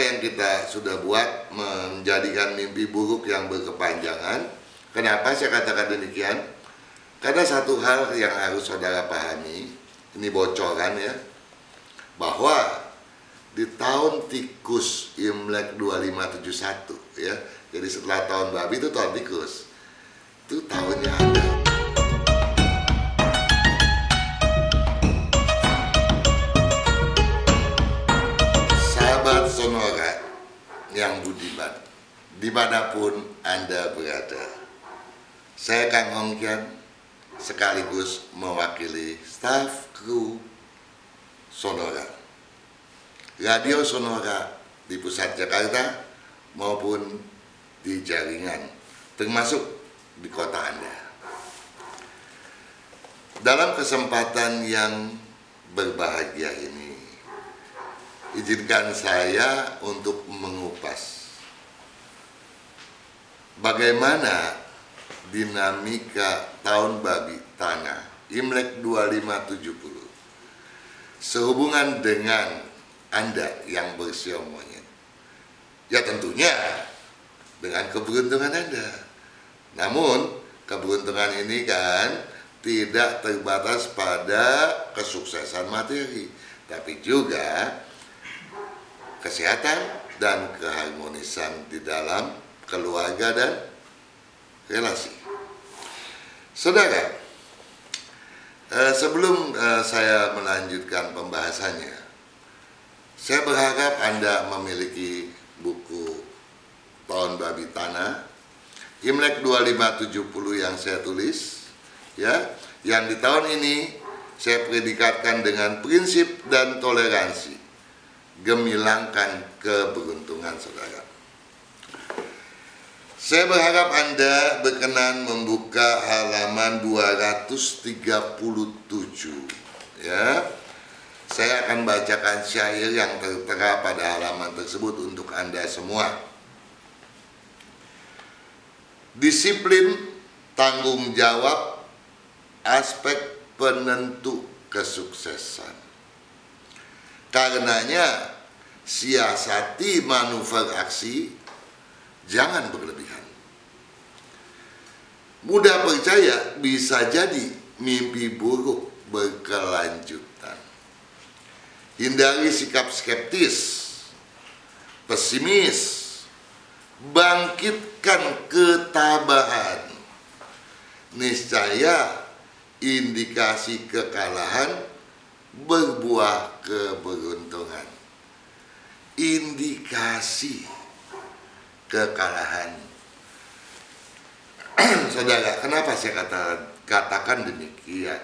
apa yang kita sudah buat menjadikan mimpi buruk yang berkepanjangan. Kenapa saya katakan demikian? Karena satu hal yang harus saudara pahami, ini bocoran ya, bahwa di tahun tikus Imlek 2571 ya, jadi setelah tahun babi itu tahun tikus, itu tahunnya Anda. Yang budiman, di mana pun Anda berada, saya Kang Hongkian sekaligus mewakili staf kru Sonora. Radio Sonora di pusat Jakarta maupun di jaringan, termasuk di kota Anda. Dalam kesempatan yang berbahagia ini, izinkan saya untuk mengupas bagaimana dinamika tahun babi tanah Imlek 2570 sehubungan dengan Anda yang bersiom monyet. Ya tentunya dengan keberuntungan Anda. Namun keberuntungan ini kan tidak terbatas pada kesuksesan materi, tapi juga kesehatan dan keharmonisan di dalam keluarga dan relasi. Saudara, eh, sebelum eh, saya melanjutkan pembahasannya, saya berharap Anda memiliki buku Tahun Babi Tanah Imlek 2570 yang saya tulis ya yang di tahun ini saya predikatkan dengan prinsip dan toleransi gemilangkan keberuntungan saudara. Saya berharap Anda berkenan membuka halaman 237 ya. Saya akan bacakan syair yang tertera pada halaman tersebut untuk Anda semua. Disiplin tanggung jawab aspek penentu kesuksesan. Karenanya siasati manuver aksi jangan berlebihan. Mudah percaya bisa jadi mimpi buruk berkelanjutan. Hindari sikap skeptis, pesimis, bangkitkan ketabahan. Niscaya indikasi kekalahan berbuah keberuntungan. Indikasi kekalahan. Saudara, kenapa saya kata, katakan demikian?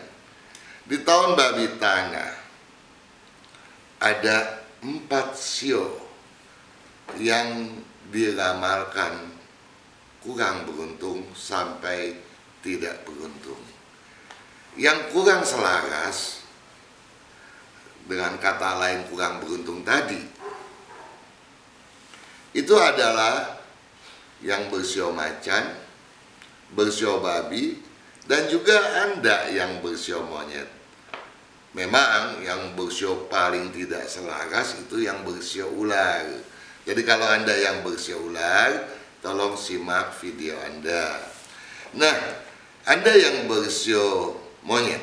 Di tahun babi tanah ada empat sio yang diramalkan kurang beruntung sampai tidak beruntung. Yang kurang selaras dengan kata lain kurang beruntung tadi itu adalah yang bersio macan, bersio babi, dan juga Anda yang bersio monyet. Memang yang bersio paling tidak selaras itu yang bersio ular jadi kalau Anda yang bersio ular, tolong simak video Anda. Nah, Anda yang bersio monyet,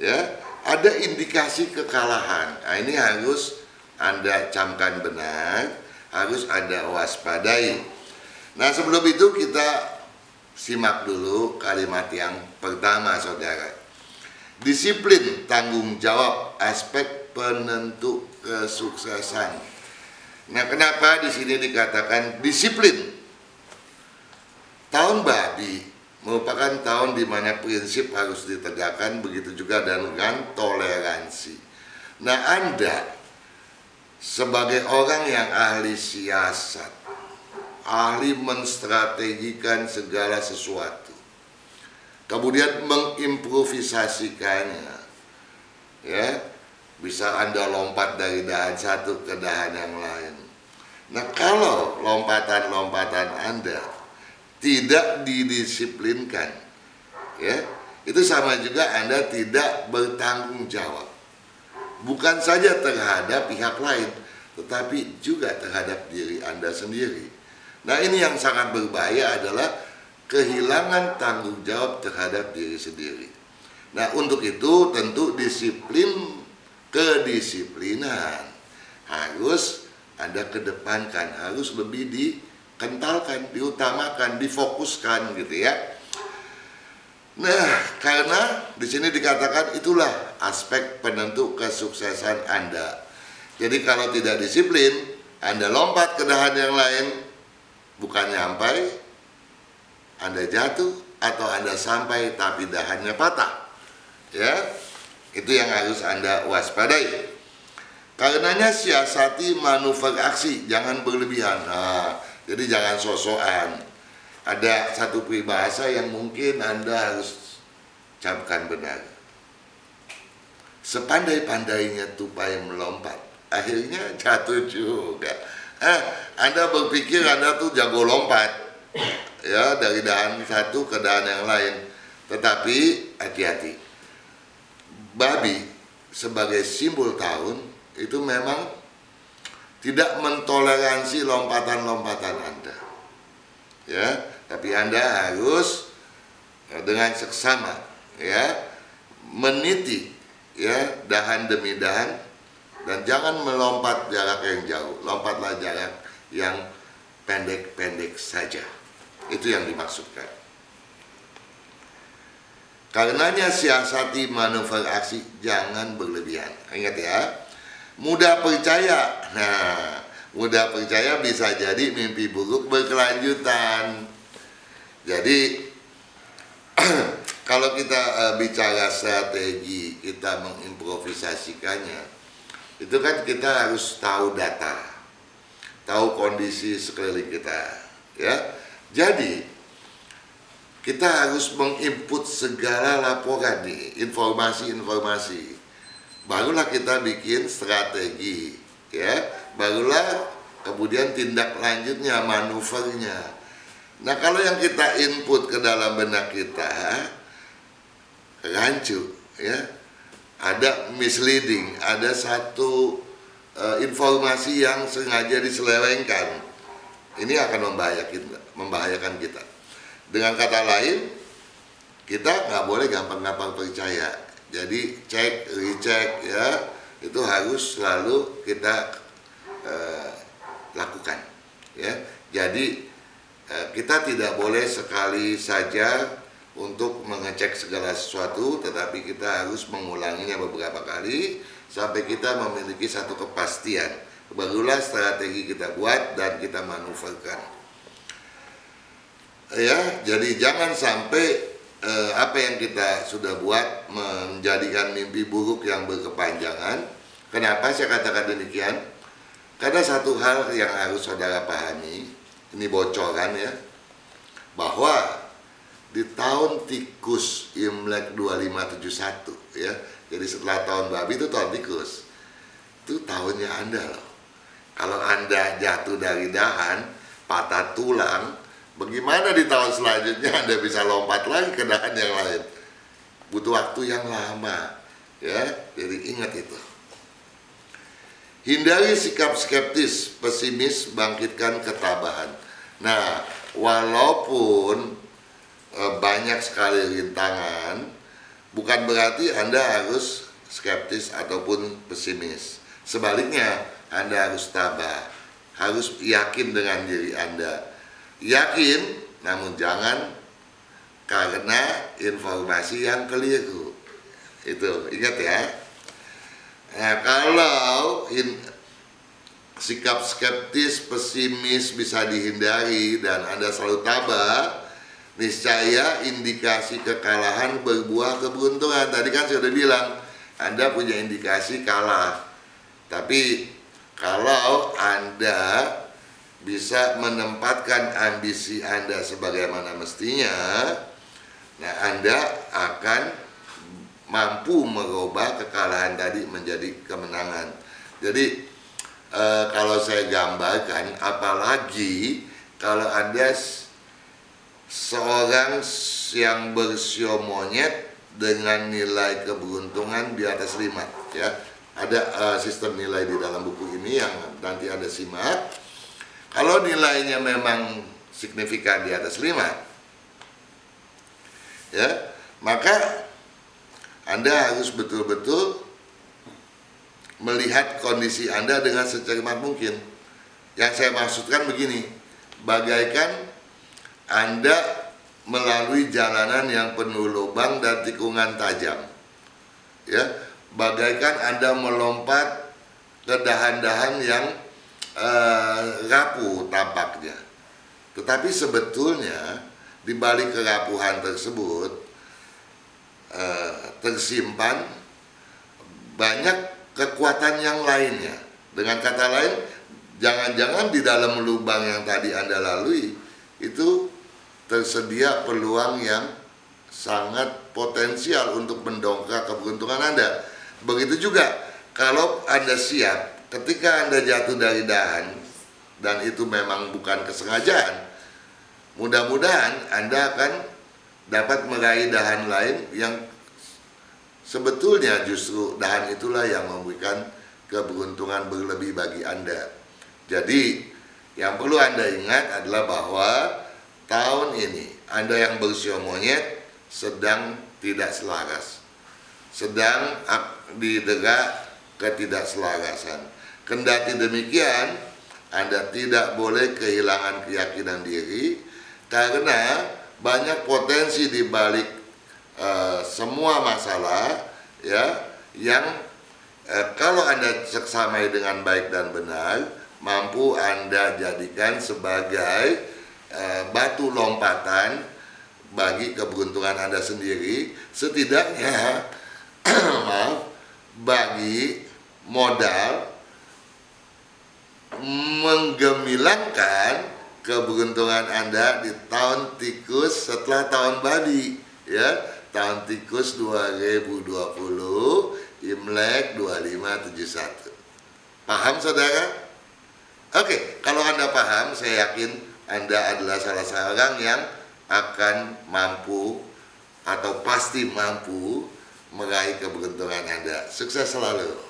ya, ada indikasi kekalahan. Nah, ini harus Anda camkan benar, harus Anda waspadai. Nah, sebelum itu kita simak dulu kalimat yang pertama, saudara. Disiplin tanggung jawab aspek penentu kesuksesan. Nah, kenapa di sini dikatakan disiplin? Tahun babi merupakan tahun di mana prinsip harus ditegakkan, begitu juga dengan toleransi. Nah, Anda sebagai orang yang ahli siasat, ahli menstrategikan segala sesuatu, kemudian mengimprovisasikannya, ya, bisa Anda lompat dari dahan satu ke dahan yang lain. Nah kalau lompatan-lompatan Anda tidak didisiplinkan, ya itu sama juga Anda tidak bertanggung jawab. Bukan saja terhadap pihak lain, tetapi juga terhadap diri Anda sendiri. Nah, ini yang sangat berbahaya adalah kehilangan tanggung jawab terhadap diri sendiri. Nah, untuk itu tentu disiplin kedisiplinan harus Anda kedepankan, harus lebih dikentalkan, diutamakan, difokuskan gitu ya. Nah, karena di sini dikatakan itulah aspek penentu kesuksesan Anda. Jadi kalau tidak disiplin, Anda lompat ke dahan yang lain, bukan nyampai, Anda jatuh atau Anda sampai tapi dahannya patah. Ya, itu yang harus Anda waspadai. Karenanya siasati manuver aksi, jangan berlebihan. Nah, jadi jangan sosokan ada satu peribahasa yang mungkin Anda harus camkan benar. Sepandai-pandainya tupai melompat, akhirnya jatuh juga. Eh, Anda berpikir Anda tuh jago lompat, ya dari dahan satu ke dahan yang lain. Tetapi hati-hati, babi sebagai simbol tahun itu memang tidak mentoleransi lompatan-lompatan Anda. Ya, tapi Anda harus eh, dengan seksama ya meniti ya dahan demi dahan dan jangan melompat jarak yang jauh. Lompatlah jarak yang pendek-pendek saja. Itu yang dimaksudkan. Karenanya siasati manuver aksi jangan berlebihan. Ingat ya, mudah percaya. Nah, mudah percaya bisa jadi mimpi buruk berkelanjutan. Jadi kalau kita uh, bicara strategi, kita mengimprovisasikannya, itu kan kita harus tahu data, tahu kondisi sekeliling kita, ya. Jadi kita harus menginput segala laporan nih, informasi-informasi. Barulah kita bikin strategi, ya. Barulah kemudian tindak lanjutnya, manuvernya Nah kalau yang kita input ke dalam benak kita rancu, ya, ada misleading, ada satu uh, informasi yang sengaja diselewengkan, ini akan membahayakan, membahayakan kita. Dengan kata lain, kita nggak boleh gampang-gampang percaya. Jadi cek, recheck, ya, itu harus selalu kita uh, lakukan, ya. Jadi Eh, kita tidak boleh sekali saja untuk mengecek segala sesuatu, tetapi kita harus mengulanginya beberapa kali sampai kita memiliki satu kepastian. Barulah strategi kita buat dan kita manuverkan. Ya, jadi jangan sampai apa yang kita sudah buat menjadikan mimpi buruk yang berkepanjangan. Kenapa saya katakan demikian? Karena satu hal yang harus saudara pahami, ini bocoran ya bahwa di tahun tikus Imlek 2571 ya jadi setelah tahun babi itu tahun tikus itu tahunnya anda loh kalau anda jatuh dari dahan patah tulang bagaimana di tahun selanjutnya anda bisa lompat lagi ke dahan yang lain butuh waktu yang lama ya jadi ingat itu Hindari sikap skeptis, pesimis, bangkitkan ketabahan. Nah, walaupun e, banyak sekali rintangan, bukan berarti Anda harus skeptis ataupun pesimis. Sebaliknya, Anda harus tabah, harus yakin dengan diri Anda. Yakin, namun jangan karena informasi yang keliru. Itu, ingat ya. Nah, kalau in, sikap skeptis, pesimis bisa dihindari dan Anda selalu tabah, niscaya indikasi kekalahan berbuah keberuntungan. Tadi kan sudah bilang, Anda punya indikasi kalah. Tapi kalau Anda bisa menempatkan ambisi Anda sebagaimana mestinya, nah Anda akan mampu merubah kekalahan tadi menjadi kemenangan. Jadi e, kalau saya gambarkan, apalagi kalau ada seorang yang bersio monyet dengan nilai keberuntungan di atas lima, ya ada uh, sistem nilai di dalam buku ini yang nanti Anda simak. Kalau nilainya memang signifikan di atas 5, ya, maka Anda harus betul-betul melihat kondisi Anda dengan secermat mungkin. Yang saya maksudkan begini, bagaikan Anda melalui jalanan yang penuh lubang dan tikungan tajam. Ya, bagaikan Anda melompat ke dahan-dahan yang uh, rapuh tampaknya. Tetapi sebetulnya di balik kerapuhan tersebut uh, tersimpan banyak kekuatan yang lainnya. Dengan kata lain, jangan-jangan di dalam lubang yang tadi Anda lalui itu tersedia peluang yang sangat potensial untuk mendongkrak keberuntungan Anda. Begitu juga kalau Anda siap ketika Anda jatuh dari dahan dan itu memang bukan kesengajaan, mudah-mudahan Anda akan dapat meraih dahan lain yang sebetulnya justru dahan itulah yang memberikan keberuntungan berlebih bagi Anda. Jadi, yang perlu Anda ingat adalah bahwa tahun ini Anda yang berusia monyet sedang tidak selaras. Sedang didera ketidakselarasan. Kendati demikian, Anda tidak boleh kehilangan keyakinan diri karena banyak potensi di balik uh, semua masalah ya yang uh, kalau Anda seksamai dengan baik dan benar mampu Anda jadikan sebagai uh, batu lompatan bagi keberuntungan Anda sendiri. Setidaknya maaf bagi modal menggemilangkan keberuntungan Anda di tahun tikus setelah tahun babi ya tahun tikus 2020 Imlek 2571 paham saudara? Oke kalau Anda paham saya yakin Anda adalah salah seorang yang akan mampu atau pasti mampu meraih keberuntungan Anda. Sukses selalu.